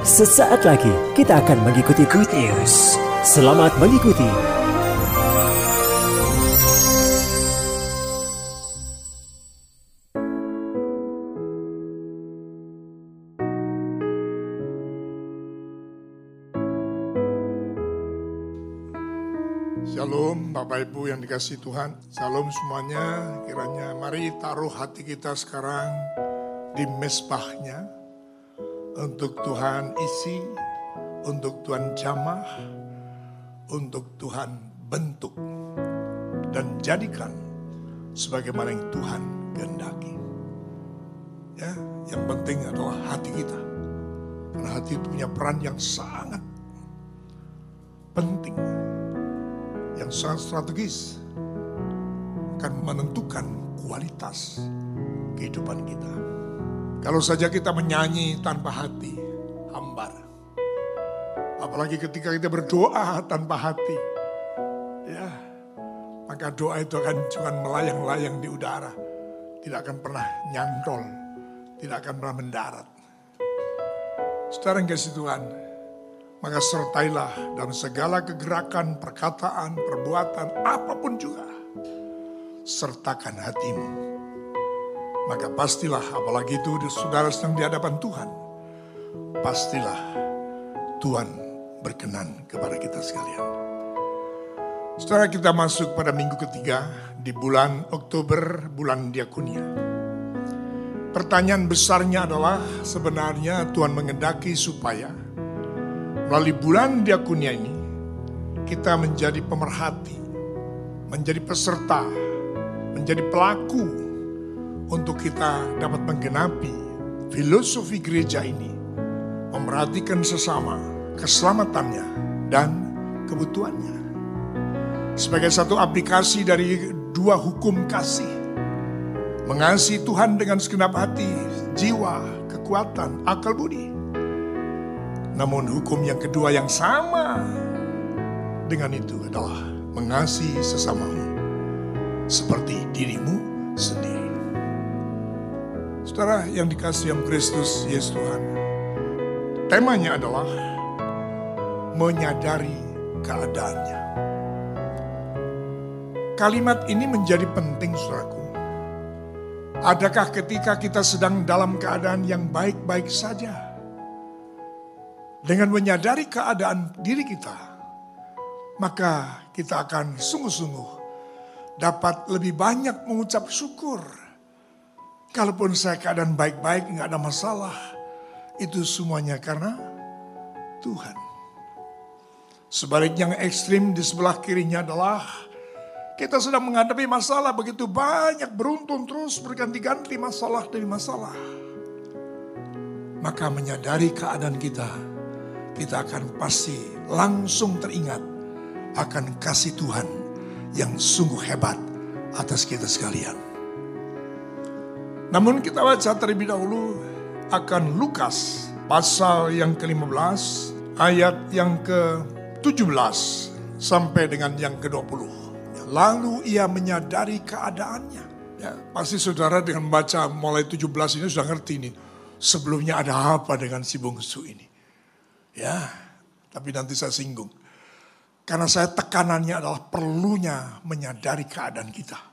Sesaat lagi kita akan mengikuti Good News. Selamat mengikuti. Shalom Bapak Ibu yang dikasih Tuhan. Shalom semuanya. Kiranya mari taruh hati kita sekarang di mesbahnya. Untuk Tuhan isi, untuk Tuhan jamah, untuk Tuhan bentuk. Dan jadikan sebagaimana yang Tuhan kehendaki. Ya, yang penting adalah hati kita. Karena hati itu punya peran yang sangat penting yang sangat strategis akan menentukan kualitas kehidupan kita. Kalau saja kita menyanyi tanpa hati, hambar. Apalagi ketika kita berdoa tanpa hati, ya, maka doa itu akan cuma melayang-layang di udara, tidak akan pernah nyantol, tidak akan pernah mendarat. Saudara yang kasih Tuhan, maka sertailah dalam segala kegerakan, perkataan, perbuatan, apa pun juga. Sertakan hatimu. Maka pastilah, apalagi itu saudara sedang di hadapan Tuhan. Pastilah Tuhan berkenan kepada kita sekalian. Setelah kita masuk pada minggu ketiga di bulan Oktober, bulan Diakonia. Pertanyaan besarnya adalah sebenarnya Tuhan mengendaki supaya Melalui bulan diakunia ini, kita menjadi pemerhati, menjadi peserta, menjadi pelaku untuk kita dapat menggenapi filosofi gereja ini, memerhatikan sesama, keselamatannya, dan kebutuhannya. Sebagai satu aplikasi dari dua hukum kasih, mengasihi Tuhan dengan segenap hati, jiwa, kekuatan, akal budi namun hukum yang kedua yang sama dengan itu adalah mengasihi sesamamu seperti dirimu sendiri. Saudara yang dikasih yang Kristus Yesus Tuhan. Temanya adalah menyadari keadaannya. Kalimat ini menjadi penting saudaraku. Adakah ketika kita sedang dalam keadaan yang baik-baik saja? Dengan menyadari keadaan diri kita, maka kita akan sungguh-sungguh dapat lebih banyak mengucap syukur. Kalaupun saya keadaan baik-baik, nggak ada masalah. Itu semuanya karena Tuhan. Sebaliknya yang ekstrim di sebelah kirinya adalah kita sedang menghadapi masalah begitu banyak, beruntun terus berganti-ganti masalah demi masalah. Maka menyadari keadaan kita, kita akan pasti langsung teringat akan kasih Tuhan yang sungguh hebat atas kita sekalian. Namun kita baca terlebih dahulu akan Lukas pasal yang ke-15 ayat yang ke-17 sampai dengan yang ke-20. Lalu ia menyadari keadaannya. Ya, pasti saudara dengan baca mulai 17 ini sudah ngerti nih. Sebelumnya ada apa dengan si bungsu ini. Ya, tapi nanti saya singgung. Karena saya tekanannya adalah perlunya menyadari keadaan kita.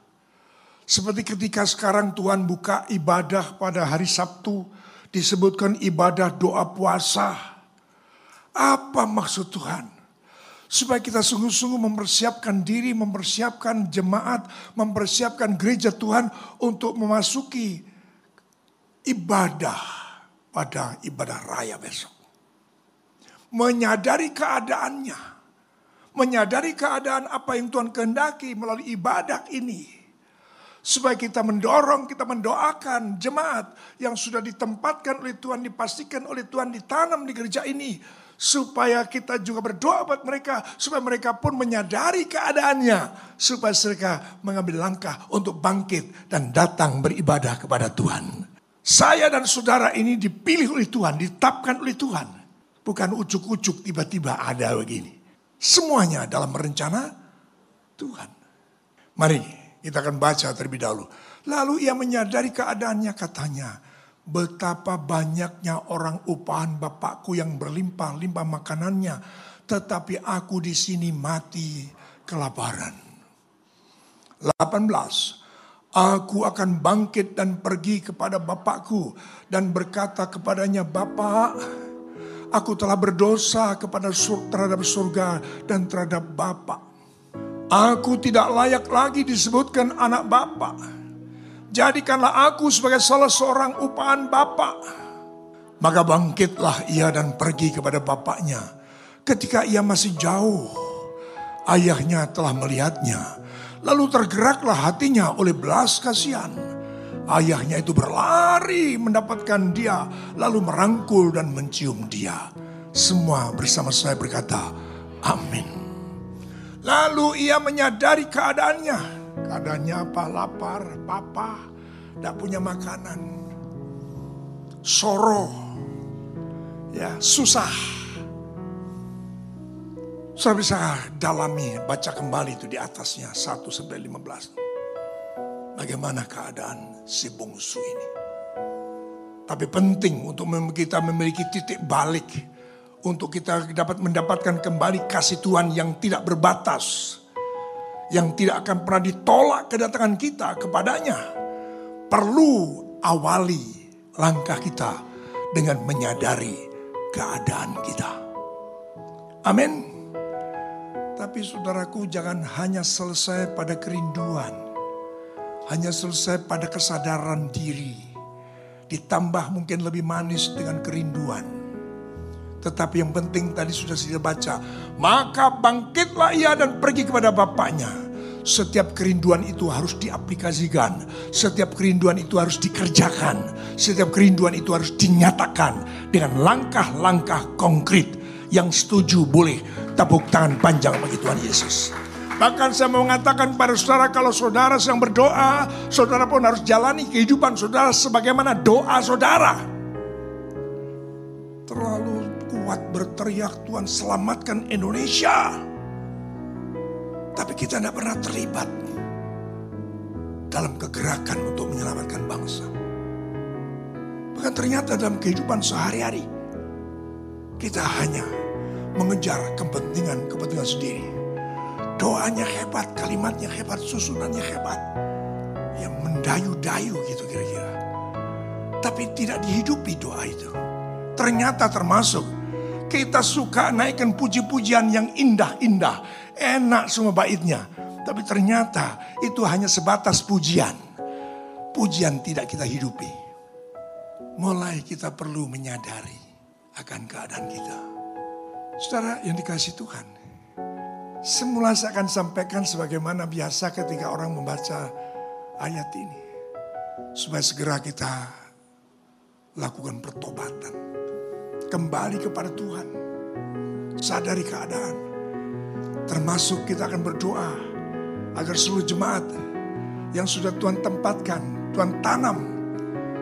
Seperti ketika sekarang Tuhan buka ibadah pada hari Sabtu, disebutkan ibadah doa puasa. Apa maksud Tuhan? Supaya kita sungguh-sungguh mempersiapkan diri, mempersiapkan jemaat, mempersiapkan gereja Tuhan untuk memasuki ibadah pada ibadah raya besok menyadari keadaannya, menyadari keadaan apa yang Tuhan kehendaki melalui ibadah ini. Supaya kita mendorong, kita mendoakan jemaat yang sudah ditempatkan oleh Tuhan, dipastikan oleh Tuhan, ditanam di gereja ini. Supaya kita juga berdoa buat mereka, supaya mereka pun menyadari keadaannya. Supaya mereka mengambil langkah untuk bangkit dan datang beribadah kepada Tuhan. Saya dan saudara ini dipilih oleh Tuhan, ditetapkan oleh Tuhan Bukan ucuk-ucuk tiba-tiba ada begini. Semuanya dalam rencana Tuhan. Mari kita akan baca terlebih dahulu. Lalu ia menyadari keadaannya katanya. betapa banyaknya orang upahan Bapakku yang berlimpah-limpah makanannya, tetapi aku di sini mati kelaparan. 18. Aku akan bangkit dan pergi kepada Bapakku dan berkata kepadanya, Bapak, aku telah berdosa kepada terhadap surga dan terhadap Bapak. Aku tidak layak lagi disebutkan anak Bapak Jadikanlah aku sebagai salah seorang upahan Bapak. Maka bangkitlah ia dan pergi kepada bapaknya. Ketika ia masih jauh, ayahnya telah melihatnya. Lalu tergeraklah hatinya oleh belas kasihan. Ayahnya itu berlari mendapatkan dia, lalu merangkul dan mencium dia. Semua bersama saya berkata, Amin. Lalu ia menyadari keadaannya Keadaannya apa? Lapar, papa, tidak punya makanan. Soro, ya susah. Saya bisa dalami, baca kembali itu di atasnya 1 sampai 15. Bagaimana keadaan si bungsu ini. Tapi penting untuk kita memiliki titik balik. Untuk kita dapat mendapatkan kembali kasih Tuhan yang tidak berbatas yang tidak akan pernah ditolak kedatangan kita kepadanya. Perlu awali langkah kita dengan menyadari keadaan kita. Amin. Tapi saudaraku jangan hanya selesai pada kerinduan. Hanya selesai pada kesadaran diri. Ditambah mungkin lebih manis dengan kerinduan. Tetapi yang penting tadi sudah saya baca. Maka bangkitlah ia dan pergi kepada bapaknya. Setiap kerinduan itu harus diaplikasikan. Setiap kerinduan itu harus dikerjakan. Setiap kerinduan itu harus dinyatakan. Dengan langkah-langkah konkret. Yang setuju boleh tepuk tangan panjang bagi Tuhan Yesus. Bahkan saya mau mengatakan pada saudara kalau saudara sedang berdoa, saudara pun harus jalani kehidupan saudara sebagaimana doa saudara. Terlalu kuat berteriak Tuhan selamatkan Indonesia. Tapi kita tidak pernah terlibat dalam kegerakan untuk menyelamatkan bangsa. Bahkan ternyata dalam kehidupan sehari-hari kita hanya mengejar kepentingan-kepentingan sendiri. Doanya hebat, kalimatnya hebat, susunannya hebat. Yang mendayu-dayu gitu kira-kira. Tapi tidak dihidupi doa itu. Ternyata termasuk kita suka naikkan puji-pujian yang indah-indah. Enak semua baitnya. Tapi ternyata itu hanya sebatas pujian. Pujian tidak kita hidupi. Mulai kita perlu menyadari akan keadaan kita. Saudara yang dikasih Tuhan. Semula saya akan sampaikan sebagaimana biasa ketika orang membaca ayat ini. Supaya segera kita lakukan pertobatan kembali kepada Tuhan. Sadari keadaan. Termasuk kita akan berdoa agar seluruh jemaat yang sudah Tuhan tempatkan, Tuhan tanam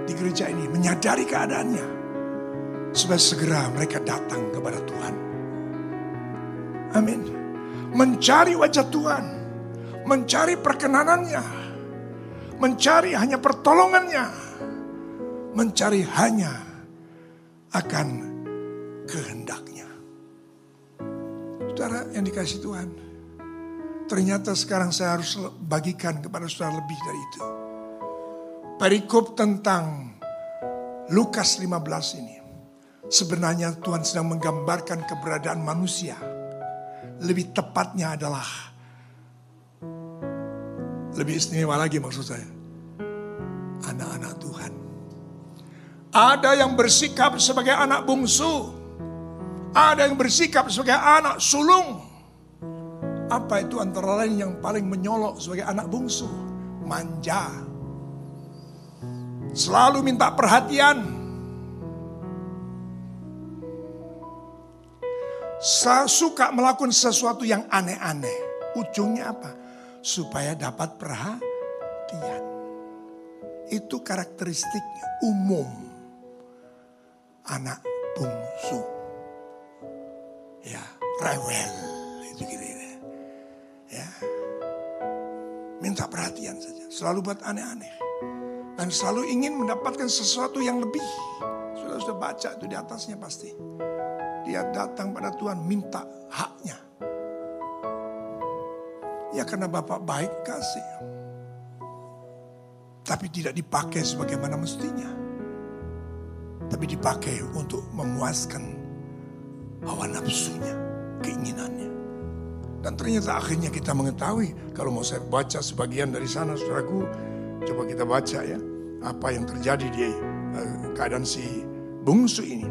di gereja ini menyadari keadaannya. Supaya segera mereka datang kepada Tuhan. Amin. Mencari wajah Tuhan. Mencari perkenanannya. Mencari hanya pertolongannya. Mencari hanya akan kehendaknya. Saudara yang dikasih Tuhan, ternyata sekarang saya harus bagikan kepada saudara lebih dari itu. Perikop tentang Lukas 15 ini. Sebenarnya Tuhan sedang menggambarkan keberadaan manusia. Lebih tepatnya adalah lebih istimewa lagi maksud saya. Anak-anak Tuhan. Ada yang bersikap sebagai anak bungsu. Ada yang bersikap sebagai anak sulung. Apa itu antara lain yang paling menyolok sebagai anak bungsu? Manja. Selalu minta perhatian. Suka melakukan sesuatu yang aneh-aneh. Ujungnya apa? Supaya dapat perhatian. Itu karakteristik umum anak bungsu ya rewel itu gitu ya minta perhatian saja selalu buat aneh-aneh Dan selalu ingin mendapatkan sesuatu yang lebih. Sudah sudah baca itu di atasnya pasti. Dia datang pada Tuhan minta haknya. Ya karena Bapak baik kasih. Tapi tidak dipakai sebagaimana mestinya. Tapi dipakai untuk memuaskan hawa nafsunya, keinginannya. Dan ternyata akhirnya kita mengetahui, kalau mau saya baca sebagian dari sana, saudaraku, coba kita baca ya, apa yang terjadi di uh, keadaan si bungsu ini.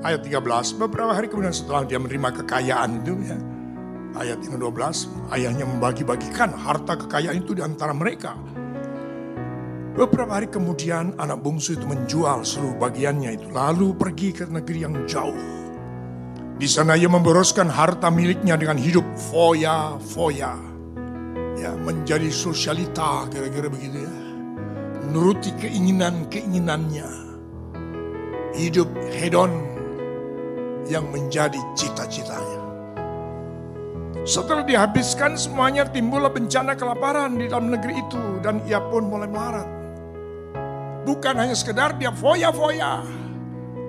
Ayat 13, beberapa hari kemudian setelah dia menerima kekayaan itu ya, ayat yang 12, ayahnya membagi-bagikan harta kekayaan itu di antara mereka. Beberapa hari kemudian anak bungsu itu menjual seluruh bagiannya itu lalu pergi ke negeri yang jauh. Di sana ia memboroskan harta miliknya dengan hidup foya-foya. Ya, menjadi sosialita kira-kira begitu ya. Menuruti keinginan-keinginannya. Hidup hedon yang menjadi cita-citanya. Setelah dihabiskan semuanya timbullah bencana kelaparan di dalam negeri itu dan ia pun mulai melarat. Bukan hanya sekedar dia foya-foya.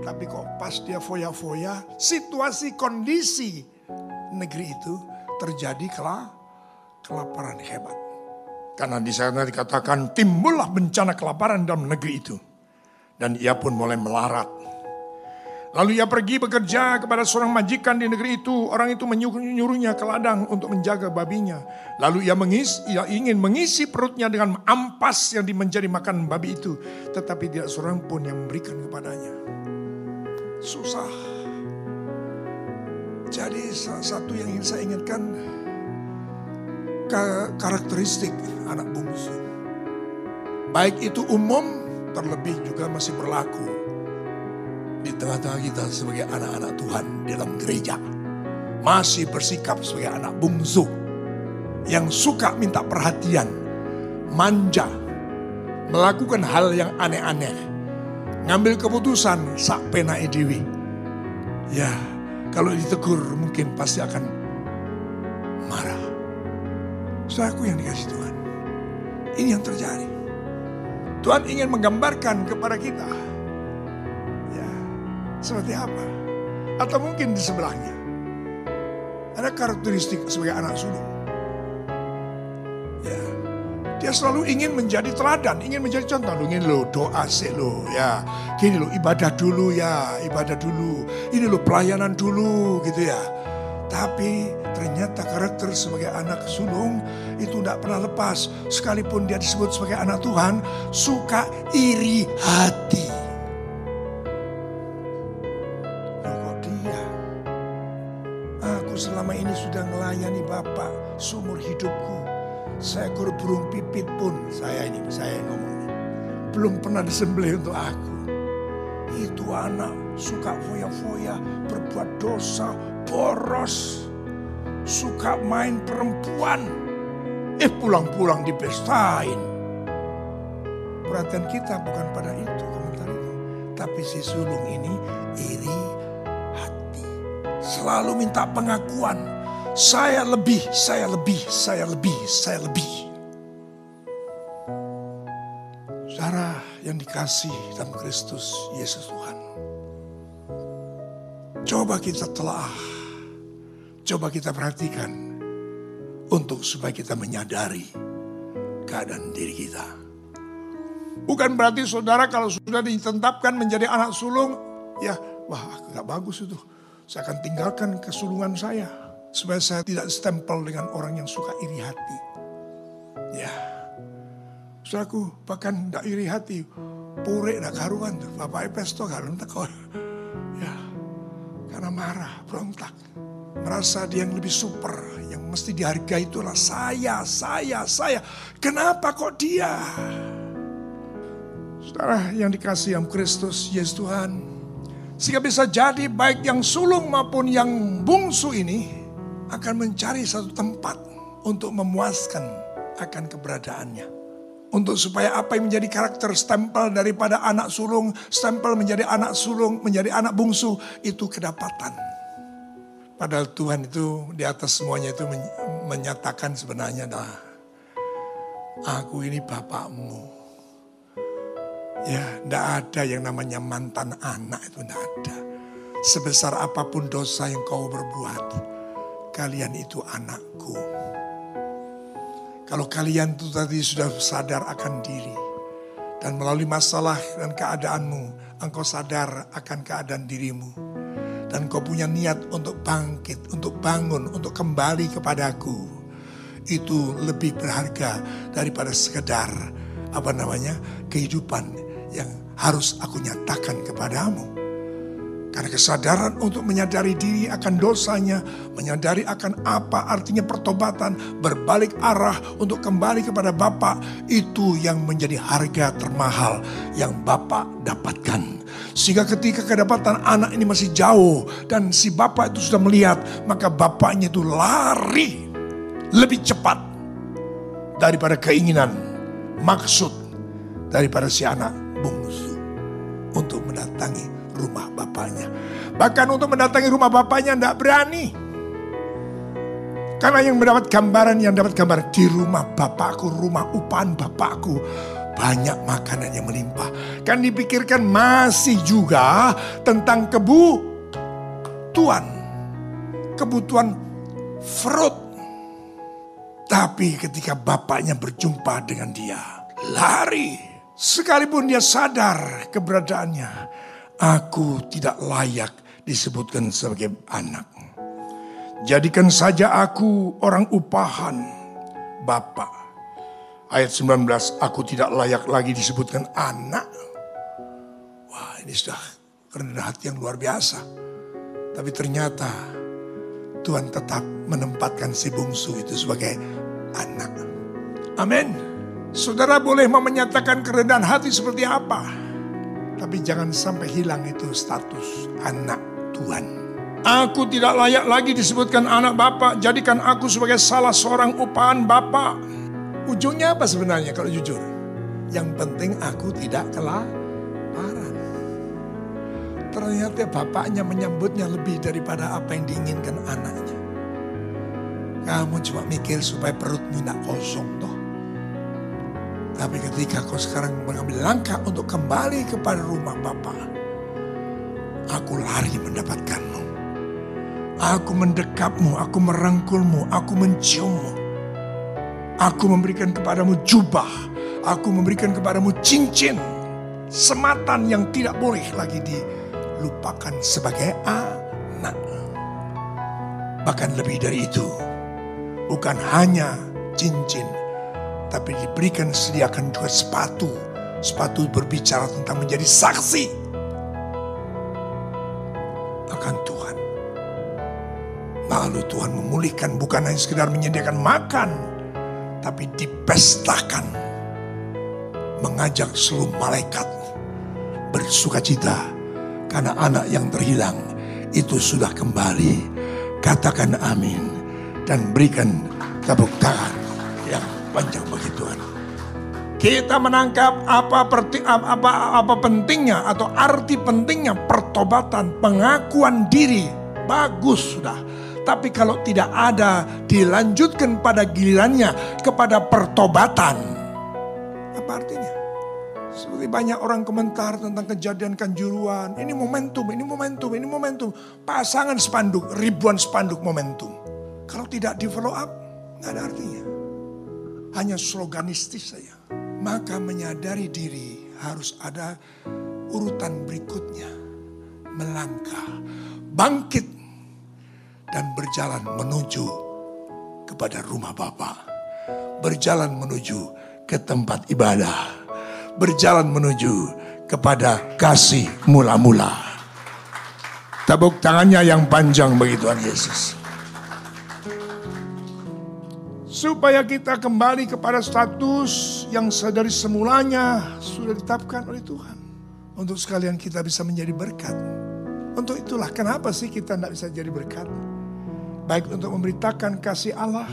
Tapi kok pas dia foya-foya, situasi kondisi negeri itu terjadi kelak kelaparan hebat. Karena di sana dikatakan timbullah bencana kelaparan dalam negeri itu. Dan ia pun mulai melarat. Lalu ia pergi bekerja kepada seorang majikan di negeri itu. Orang itu menyuruhnya ke ladang untuk menjaga babinya. Lalu ia, mengis, ia ingin mengisi perutnya dengan ampas yang menjadi makan babi itu. Tetapi tidak seorang pun yang memberikan kepadanya. Susah. Jadi satu yang ingin saya ingatkan. Karakteristik anak bungsu. Baik itu umum terlebih juga masih berlaku di tengah-tengah kita sebagai anak-anak Tuhan dalam gereja. Masih bersikap sebagai anak bungsu. Yang suka minta perhatian. Manja. Melakukan hal yang aneh-aneh. Ngambil keputusan sak pena ediwi. Ya, kalau ditegur mungkin pasti akan marah. Saudaraku yang dikasih Tuhan. Ini yang terjadi. Tuhan ingin menggambarkan kepada kita seperti apa? Atau mungkin di sebelahnya. Ada karakteristik sebagai anak sulung. Dia selalu ingin menjadi teladan, ingin menjadi contoh. Lu ingin lo doa sih lo, ya. Gini lo ibadah dulu ya, ibadah dulu. Ini lo pelayanan dulu gitu ya. Tapi ternyata karakter sebagai anak sulung itu tidak pernah lepas. Sekalipun dia disebut sebagai anak Tuhan, suka iri hati. selama ini sudah melayani Bapak sumur hidupku. Seekor burung pipit pun saya ini saya yang ngomongnya. Belum pernah disembelih untuk aku. Itu anak suka foya-foya, berbuat dosa, boros. Suka main perempuan. Eh pulang-pulang dipestain. Perhatian kita bukan pada itu komentar itu. Tapi si sulung ini iri selalu minta pengakuan. Saya lebih, saya lebih, saya lebih, saya lebih. Saudara yang dikasih dalam Kristus Yesus Tuhan. Coba kita telah, coba kita perhatikan untuk supaya kita menyadari keadaan diri kita. Bukan berarti saudara kalau sudah ditetapkan menjadi anak sulung, ya wah gak bagus itu. Saya akan tinggalkan kesulungan saya. Supaya saya tidak stempel dengan orang yang suka iri hati. Ya. Saudaraku bahkan tidak iri hati. Pure nak karuan. Bapak Epesto kalun tekor. Ya. Karena marah, berontak. Merasa dia yang lebih super. Yang mesti dihargai itulah saya, saya, saya. Kenapa kok dia? Saudara yang dikasih yang Kristus, Yesus Tuhan. Sehingga bisa jadi baik yang sulung maupun yang bungsu ini akan mencari satu tempat untuk memuaskan akan keberadaannya. Untuk supaya apa yang menjadi karakter stempel daripada anak sulung, stempel menjadi anak sulung, menjadi anak bungsu, itu kedapatan. Padahal Tuhan itu di atas semuanya itu menyatakan sebenarnya dah, aku ini bapakmu. Ya, tidak ada yang namanya mantan anak itu tidak ada. Sebesar apa pun dosa yang kau berbuat, kalian itu anakku. Kalau kalian itu tadi sudah sadar akan diri, dan melalui masalah dan keadaanmu, engkau sadar akan keadaan dirimu. Dan kau punya niat untuk bangkit, untuk bangun, untuk kembali kepadaku. Itu lebih berharga daripada sekedar apa namanya kehidupan yang harus aku nyatakan kepadamu. Karena kesadaran untuk menyadari diri akan dosanya, menyadari akan apa artinya pertobatan, berbalik arah untuk kembali kepada Bapa, itu yang menjadi harga termahal yang Bapa dapatkan. Sehingga ketika kedapatan anak ini masih jauh dan si Bapak itu sudah melihat, maka Bapaknya itu lari lebih cepat daripada keinginan, maksud daripada si anak bungsu untuk mendatangi. Bahkan untuk mendatangi rumah bapaknya tidak berani. Karena yang mendapat gambaran, yang dapat gambar di rumah bapakku, rumah upahan bapakku. Banyak makanan yang melimpah. Kan dipikirkan masih juga tentang kebutuhan. Kebutuhan fruit. Tapi ketika bapaknya berjumpa dengan dia, lari. Sekalipun dia sadar keberadaannya, Aku tidak layak disebutkan sebagai anak. Jadikan saja aku orang upahan Bapak. Ayat 19, aku tidak layak lagi disebutkan anak. Wah ini sudah kerendahan hati yang luar biasa. Tapi ternyata Tuhan tetap menempatkan si bungsu itu sebagai anak. Amin. Saudara boleh menyatakan kerendahan hati seperti apa? Tapi jangan sampai hilang itu status anak Tuhan. Aku tidak layak lagi disebutkan anak Bapak. Jadikan aku sebagai salah seorang upahan Bapak. Ujungnya apa sebenarnya kalau jujur? Yang penting aku tidak kelaparan. Ternyata bapaknya menyambutnya lebih daripada apa yang diinginkan anaknya. Kamu cuma mikir supaya perutmu tidak kosong toh. Tapi ketika kau sekarang mengambil langkah untuk kembali kepada rumah Bapa, aku lari mendapatkanmu. Aku mendekapmu, aku merangkulmu, aku menciummu. Aku memberikan kepadamu jubah, aku memberikan kepadamu cincin, sematan yang tidak boleh lagi dilupakan sebagai anak. Bahkan lebih dari itu, bukan hanya cincin, tapi diberikan sediakan juga sepatu. Sepatu berbicara tentang menjadi saksi akan Tuhan. Lalu Tuhan memulihkan bukan hanya sekedar menyediakan makan, tapi dipestakan. Mengajak seluruh malaikat bersuka cita karena anak yang terhilang itu sudah kembali. Katakan amin dan berikan tepuk tangan yang panjang bagi Tuhan. Kita menangkap apa, apa, apa pentingnya atau arti pentingnya pertobatan, pengakuan diri. Bagus sudah. Tapi kalau tidak ada dilanjutkan pada gilirannya kepada pertobatan. Apa artinya? Seperti banyak orang komentar tentang kejadian kanjuruan. Ini momentum, ini momentum, ini momentum. Pasangan spanduk, ribuan spanduk momentum. Kalau tidak di follow up, nggak ada artinya hanya sloganistis saja. Maka menyadari diri harus ada urutan berikutnya. Melangkah, bangkit, dan berjalan menuju kepada rumah Bapa. Berjalan menuju ke tempat ibadah. Berjalan menuju kepada kasih mula-mula. Tepuk tangannya yang panjang bagi Tuhan Yesus supaya kita kembali kepada status yang dari semulanya sudah ditetapkan oleh Tuhan. Untuk sekalian kita bisa menjadi berkat. Untuk itulah kenapa sih kita tidak bisa jadi berkat. Baik untuk memberitakan kasih Allah.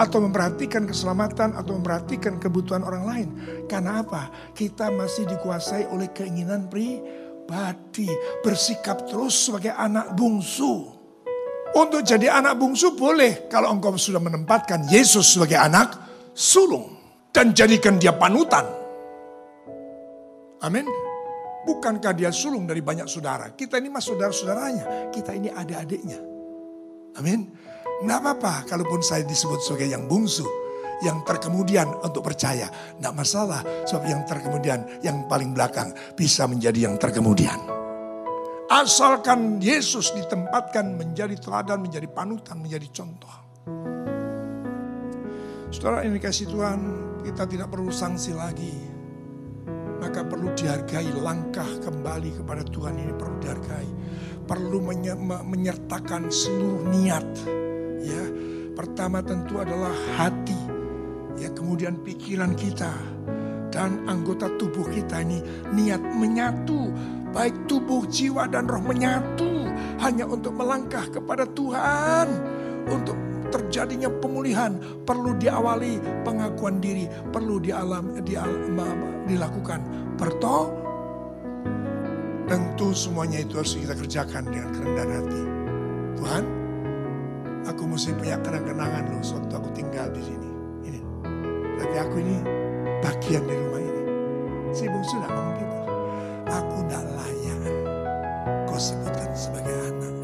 Atau memperhatikan keselamatan atau memperhatikan kebutuhan orang lain. Karena apa? Kita masih dikuasai oleh keinginan pribadi. Bersikap terus sebagai anak bungsu untuk jadi anak bungsu boleh kalau engkau sudah menempatkan Yesus sebagai anak sulung dan jadikan dia panutan. Amin. Bukankah dia sulung dari banyak saudara? Kita ini mas saudara-saudaranya. Kita ini adik-adiknya. Amin. Nggak apa-apa kalaupun saya disebut sebagai yang bungsu. Yang terkemudian untuk percaya. Nggak masalah. Sebab yang terkemudian, yang paling belakang bisa menjadi yang terkemudian. Asalkan Yesus ditempatkan menjadi teladan, menjadi panutan, menjadi contoh. Saudara ini kasih Tuhan, kita tidak perlu sanksi lagi. Maka perlu dihargai langkah kembali kepada Tuhan ini perlu dihargai. Perlu menyertakan seluruh niat ya. Pertama tentu adalah hati ya kemudian pikiran kita dan anggota tubuh kita ini. Niat menyatu baik tubuh jiwa dan roh menyatu hanya untuk melangkah kepada Tuhan untuk terjadinya pemulihan perlu diawali pengakuan diri, perlu dialam, dialam, dilakukan. Perto, tentu semuanya itu harus kita kerjakan dengan kerendahan hati. Tuhan, aku mesti punya kenang-kenangan loh waktu aku tinggal di sini. Ini, berarti aku ini bagian dari rumah ini. Si bungsu tidak ngomong gitu. Aku tidak layak kau sebutkan sebagai anak.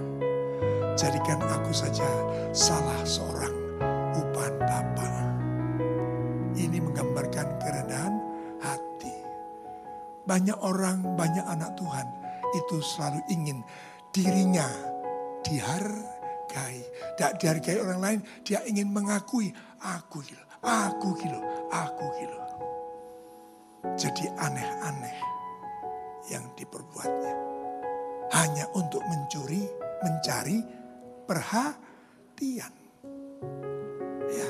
Jadikan aku saja salah seorang upan Bapa. Ini menggambarkan kerendahan hati. Banyak orang, banyak anak Tuhan itu selalu ingin dirinya dihargai. Tidak dihargai orang lain, dia ingin mengakui aku gila, aku gila, aku gila. Jadi aneh-aneh yang diperbuatnya. Hanya untuk mencuri, mencari perhatian. Ya.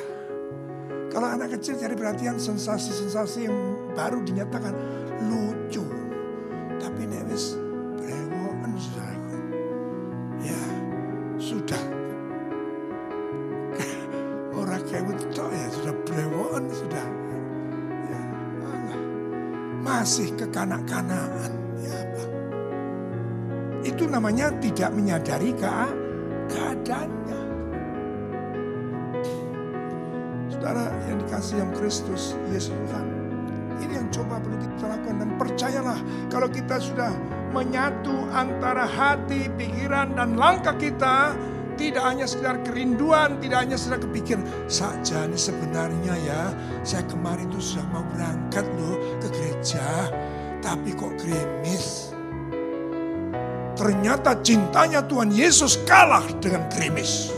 Kalau anak kecil cari perhatian sensasi-sensasi yang baru dinyatakan lucu. Tapi nevis brewokan saudaraku. Ya, sudah. Orang kayak itu ya sudah brewokan sudah. Ya, Allah. Masih kekanak-kanakan. Ya namanya tidak menyadari keadaan keadaannya. Saudara yang dikasih yang Kristus, Yesus Tuhan. Ini yang coba perlu kita lakukan dan percayalah kalau kita sudah menyatu antara hati, pikiran dan langkah kita tidak hanya sekedar kerinduan, tidak hanya sekedar kepikir saja ini sebenarnya ya saya kemarin itu sudah mau berangkat loh ke gereja tapi kok gerimis Ternyata cintanya Tuhan Yesus kalah dengan gerimis.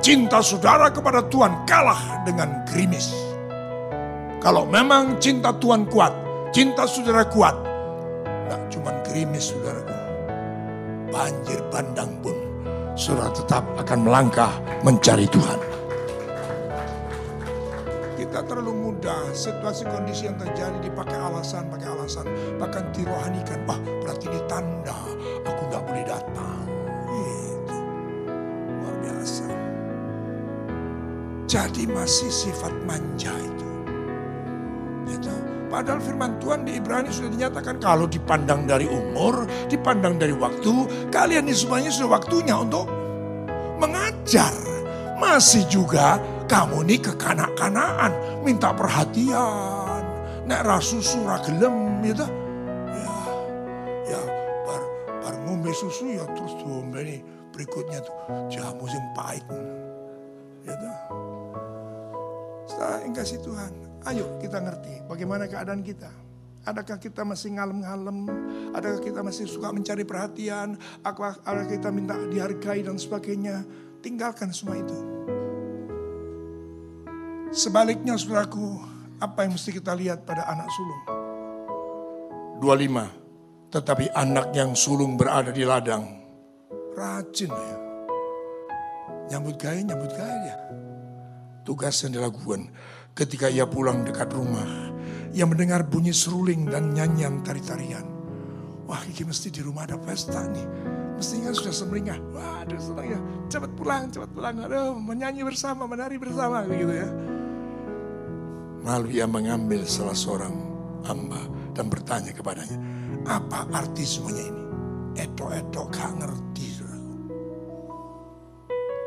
Cinta saudara kepada Tuhan kalah dengan gerimis. Kalau memang cinta Tuhan kuat, cinta saudara kuat, tidak cuma gerimis saudaraku. Banjir bandang pun saudara tetap akan melangkah mencari Tuhan terlalu mudah situasi kondisi yang terjadi dipakai alasan, pakai alasan. Bahkan dirohanikan, wah berarti ini tanda aku nggak boleh datang. Itu luar biasa. Jadi masih sifat manja itu. Itu. Padahal firman Tuhan di Ibrani sudah dinyatakan kalau dipandang dari umur, dipandang dari waktu, kalian ini semuanya sudah waktunya untuk mengajar. Masih juga kamu ini kekanak-kanaan, minta perhatian. Nek rasusu ragelem gitu. Ya, ya bar, bar ngombe susu ya terus ngombe ini berikutnya tuh jamu yang pahit. Gitu. Yang kasih Tuhan, ayo kita ngerti bagaimana keadaan kita. Adakah kita masih ngalem-ngalem? Adakah kita masih suka mencari perhatian? Adakah kita minta dihargai dan sebagainya? Tinggalkan semua itu. Sebaliknya saudaraku, apa yang mesti kita lihat pada anak sulung? 25. Tetapi anak yang sulung berada di ladang. Rajin ya. Nyambut gaya, nyambut gaya. Tugas yang dilakukan ketika ia pulang dekat rumah. Ia mendengar bunyi seruling dan nyanyian tari-tarian. Wah ini mesti di rumah ada pesta nih. Mestinya sudah semeringah. Wah aduh senang ya. Cepat pulang, cepat pulang. Aduh menyanyi bersama, menari bersama. Begitu ya. Lalu ia mengambil salah seorang hamba dan bertanya kepadanya, apa arti semuanya ini? Etok-etok gak ngerti.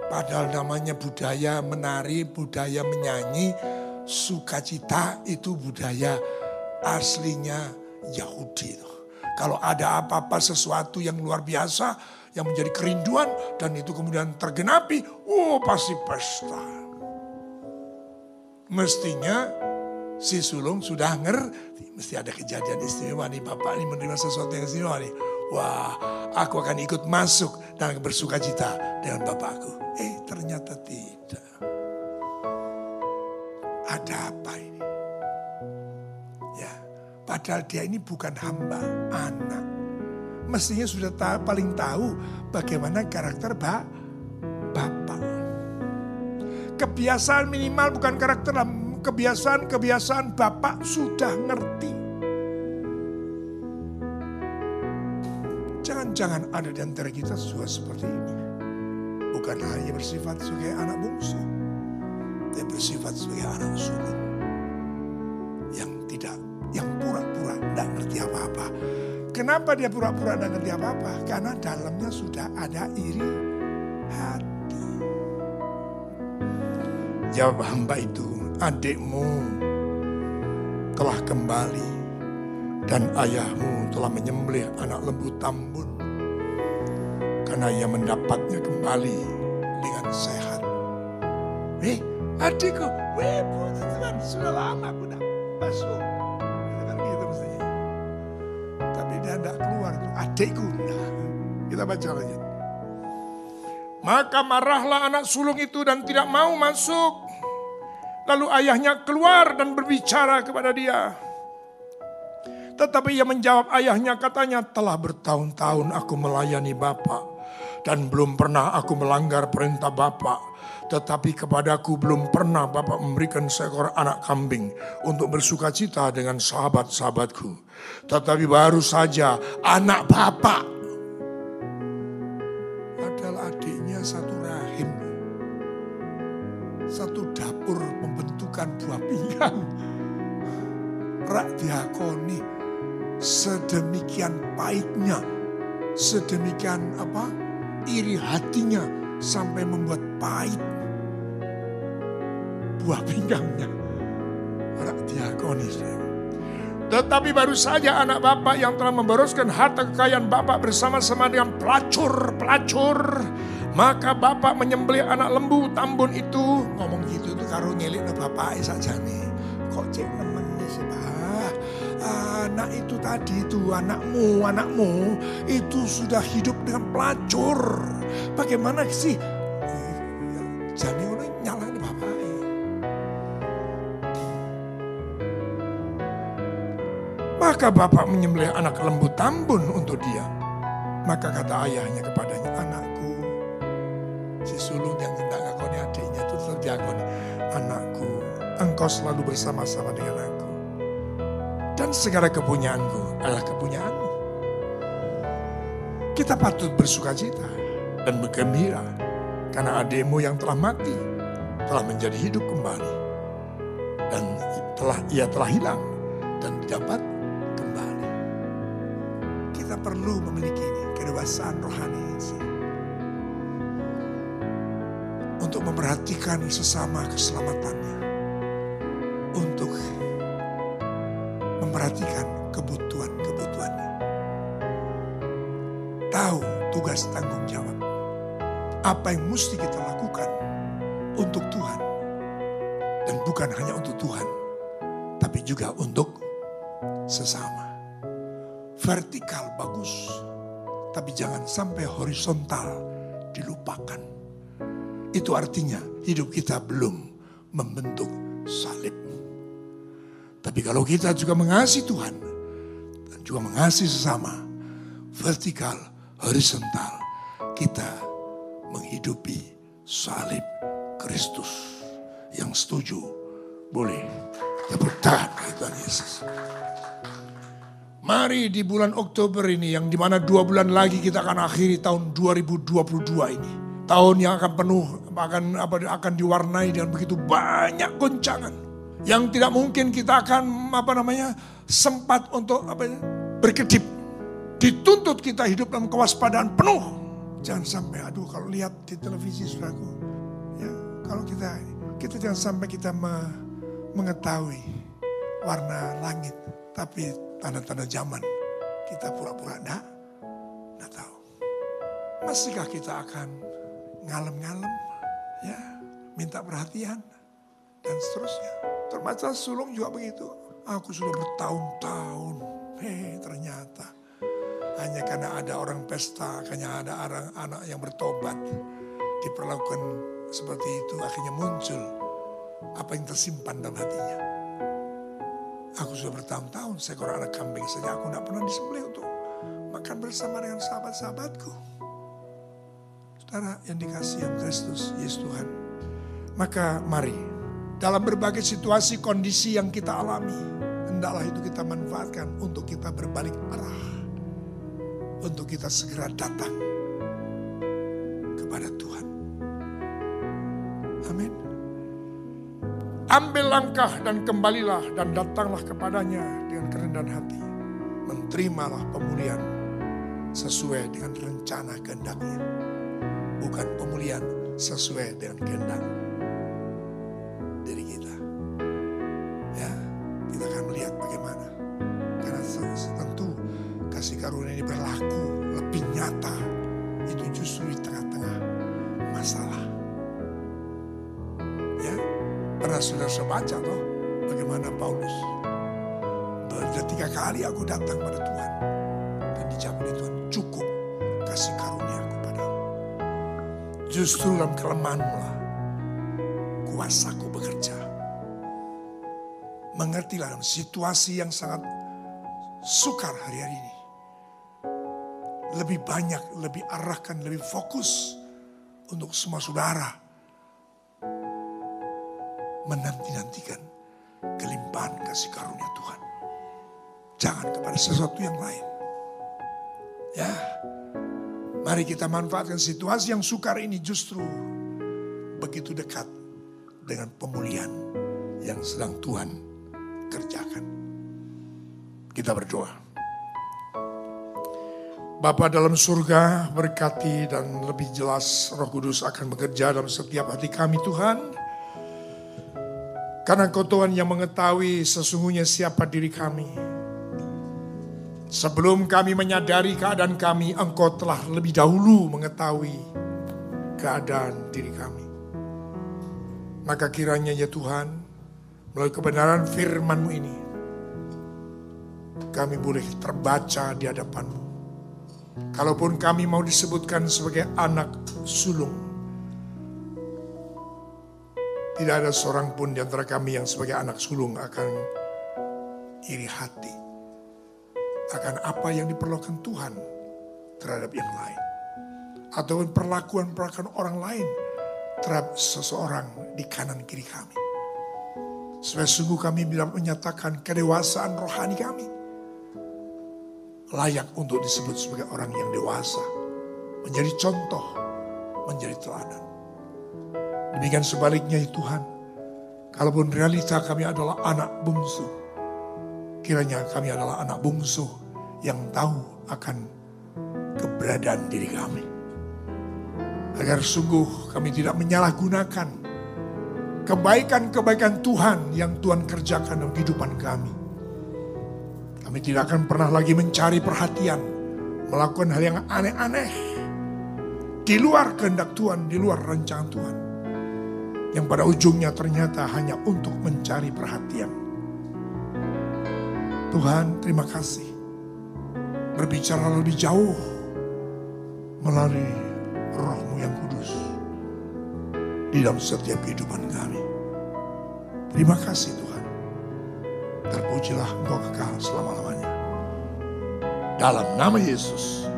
Padahal namanya budaya menari, budaya menyanyi, sukacita itu budaya aslinya Yahudi. Kalau ada apa-apa sesuatu yang luar biasa, yang menjadi kerinduan, dan itu kemudian tergenapi, oh pasti pesta. Mestinya si sulung sudah ngerti, mesti ada kejadian istimewa nih, Bapak ini menerima sesuatu yang istimewa nih. Wah, aku akan ikut masuk dan bersuka cita dengan Bapakku. Eh, ternyata tidak. Ada apa ini? Ya, padahal dia ini bukan hamba, anak. Mestinya sudah tahu, paling tahu bagaimana karakter ba, bapak. Kebiasaan minimal bukan karakter, kebiasaan-kebiasaan bapak sudah ngerti. Jangan-jangan ada di antara kita juga seperti ini. Bukan hanya bersifat sebagai anak bungsu, tapi bersifat sebagai anak sulung. Yang tidak, yang pura-pura tidak ngerti apa-apa. Kenapa dia pura-pura tidak ngerti apa-apa? Karena dalamnya sudah ada iri hati. Jawab hamba itu, adikmu telah kembali dan ayahmu telah menyembelih anak lembu tambun karena ia mendapatnya kembali dengan sehat. Eh, adikku, weh puji Tuhan, sudah lama aku udah masuk. Kan gitu mestinya. Tapi dia tidak keluar itu adikku. Nah, kita baca lagi. Maka marahlah anak sulung itu dan tidak mau masuk. Lalu ayahnya keluar dan berbicara kepada dia. Tetapi ia menjawab ayahnya katanya telah bertahun-tahun aku melayani Bapak. Dan belum pernah aku melanggar perintah Bapak. Tetapi kepadaku belum pernah Bapak memberikan seekor anak kambing untuk bersuka cita dengan sahabat-sahabatku. Tetapi baru saja anak Bapak dapur pembentukan buah pinggang. Rak diakoni sedemikian baiknya, sedemikian apa iri hatinya sampai membuat pahit buah pinggangnya. Anak diakonis. Tetapi baru saja anak bapak yang telah memboroskan harta kekayaan bapak bersama-sama dengan pelacur-pelacur. Maka bapak menyembelih anak lembu tambun itu. Ngomong gitu itu karo nyelik bapak saja nih. Kok cek nemen sih anak itu tadi itu anakmu, anakmu itu sudah hidup dengan pelacur. Bagaimana sih? Jadi orang nyala ini bapak. Maka bapak menyembelih anak lembu tambun untuk dia. Maka kata ayahnya kepadanya, si sulung yang hendak ngakoni adiknya itu tetap diakoni. Anakku, engkau selalu bersama-sama dengan aku dan segala kepunyaanku adalah kepunyaanmu. Kita patut bersuka cita dan bergembira karena adikmu yang telah mati telah menjadi hidup kembali dan telah ia telah hilang dan dapat kembali. Kita perlu memiliki ini, kedewasaan rohani untuk memperhatikan sesama keselamatannya, untuk memperhatikan kebutuhan-kebutuhannya. Tahu tugas tanggung jawab. Apa yang mesti kita lakukan untuk Tuhan. Dan bukan hanya untuk Tuhan, tapi juga untuk sesama. Vertikal bagus, tapi jangan sampai horizontal dilupakan. Itu artinya hidup kita belum membentuk salib. Tapi kalau kita juga mengasihi Tuhan dan juga mengasihi sesama, vertikal, horizontal, kita menghidupi salib Kristus yang setuju boleh tepuk tangan Tuhan Yesus. Mari di bulan Oktober ini yang di mana dua bulan lagi kita akan akhiri tahun 2022 ini. Tahun yang akan penuh, akan apa akan diwarnai dengan begitu banyak goncangan. Yang tidak mungkin kita akan apa namanya sempat untuk apa ya, berkedip. Dituntut kita hidup dalam kewaspadaan penuh. Jangan sampai, aduh kalau lihat di televisi saudaraku. Ya, kalau kita kita jangan sampai kita me, mengetahui warna langit Tapi tanda-tanda zaman kita pura-pura enggak, enggak tahu. Masihkah kita akan ngalem-ngalem, ya, minta perhatian, dan seterusnya. Termasuk sulung juga begitu. Aku sudah bertahun-tahun, hei ternyata hanya karena ada orang pesta, hanya ada orang anak yang bertobat, diperlakukan seperti itu akhirnya muncul apa yang tersimpan dalam hatinya. Aku sudah bertahun-tahun seekor anak kambing saja aku tidak pernah disembelih untuk makan bersama dengan sahabat-sahabatku. Saudara yang dikasih yang Kristus, Yesus Tuhan. Maka mari dalam berbagai situasi kondisi yang kita alami, hendaklah itu kita manfaatkan untuk kita berbalik arah. Untuk kita segera datang kepada Tuhan. Amin. Ambil langkah dan kembalilah dan datanglah kepadanya dengan kerendahan hati. Menerimalah pemulihan sesuai dengan rencana kehendaknya. Bukan pemulihan sesuai dengan kehendak diri kita. Ya, kita akan melihat bagaimana. Karena tentu kasih karunia ini berlaku lebih nyata. Itu justru di tengah-tengah masalah. Ya, pernah sudah saya baca toh bagaimana Paulus. Tiga kali aku datang pada Tuhan. Dan oleh Tuhan, cukup kasih karunia. Justru dalam kelemahanmu kuasaku bekerja. Mengertilah dalam situasi yang sangat sukar hari-hari ini. Lebih banyak, lebih arahkan, lebih fokus untuk semua saudara. Menanti-nantikan kelimpahan kasih karunia Tuhan. Jangan kepada sesuatu yang lain. Ya, mari kita manfaatkan situasi yang sukar ini justru begitu dekat dengan pemulihan yang sedang Tuhan kerjakan. Kita berdoa. Bapa dalam surga berkati dan lebih jelas roh kudus akan bekerja dalam setiap hati kami Tuhan. Karena kau Tuhan yang mengetahui sesungguhnya siapa diri kami. Sebelum kami menyadari keadaan kami, engkau telah lebih dahulu mengetahui keadaan diri kami. Maka kiranya ya Tuhan, melalui kebenaran firman-Mu ini, kami boleh terbaca di hadapan-Mu. Kalaupun kami mau disebutkan sebagai anak sulung, tidak ada seorang pun di antara kami yang sebagai anak sulung akan iri hati. Akan apa yang diperlukan Tuhan terhadap yang lain. Ataupun perlakuan-perlakuan orang lain terhadap seseorang di kanan kiri kami. Supaya sungguh kami bila menyatakan kedewasaan rohani kami. Layak untuk disebut sebagai orang yang dewasa. Menjadi contoh, menjadi teladan. Demikian sebaliknya ya Tuhan. Kalaupun realita kami adalah anak bungsu. Kiranya kami adalah anak bungsu yang tahu akan keberadaan diri kami. Agar sungguh kami tidak menyalahgunakan kebaikan-kebaikan Tuhan yang Tuhan kerjakan dalam kehidupan kami. Kami tidak akan pernah lagi mencari perhatian, melakukan hal yang aneh-aneh, di luar kehendak Tuhan, di luar rancangan Tuhan yang pada ujungnya ternyata hanya untuk mencari perhatian. Tuhan terima kasih. Berbicara lebih jauh melalui rohmu yang kudus. Di dalam setiap kehidupan kami. Terima kasih Tuhan. Terpujilah engkau kekal selama-lamanya. Dalam nama Yesus.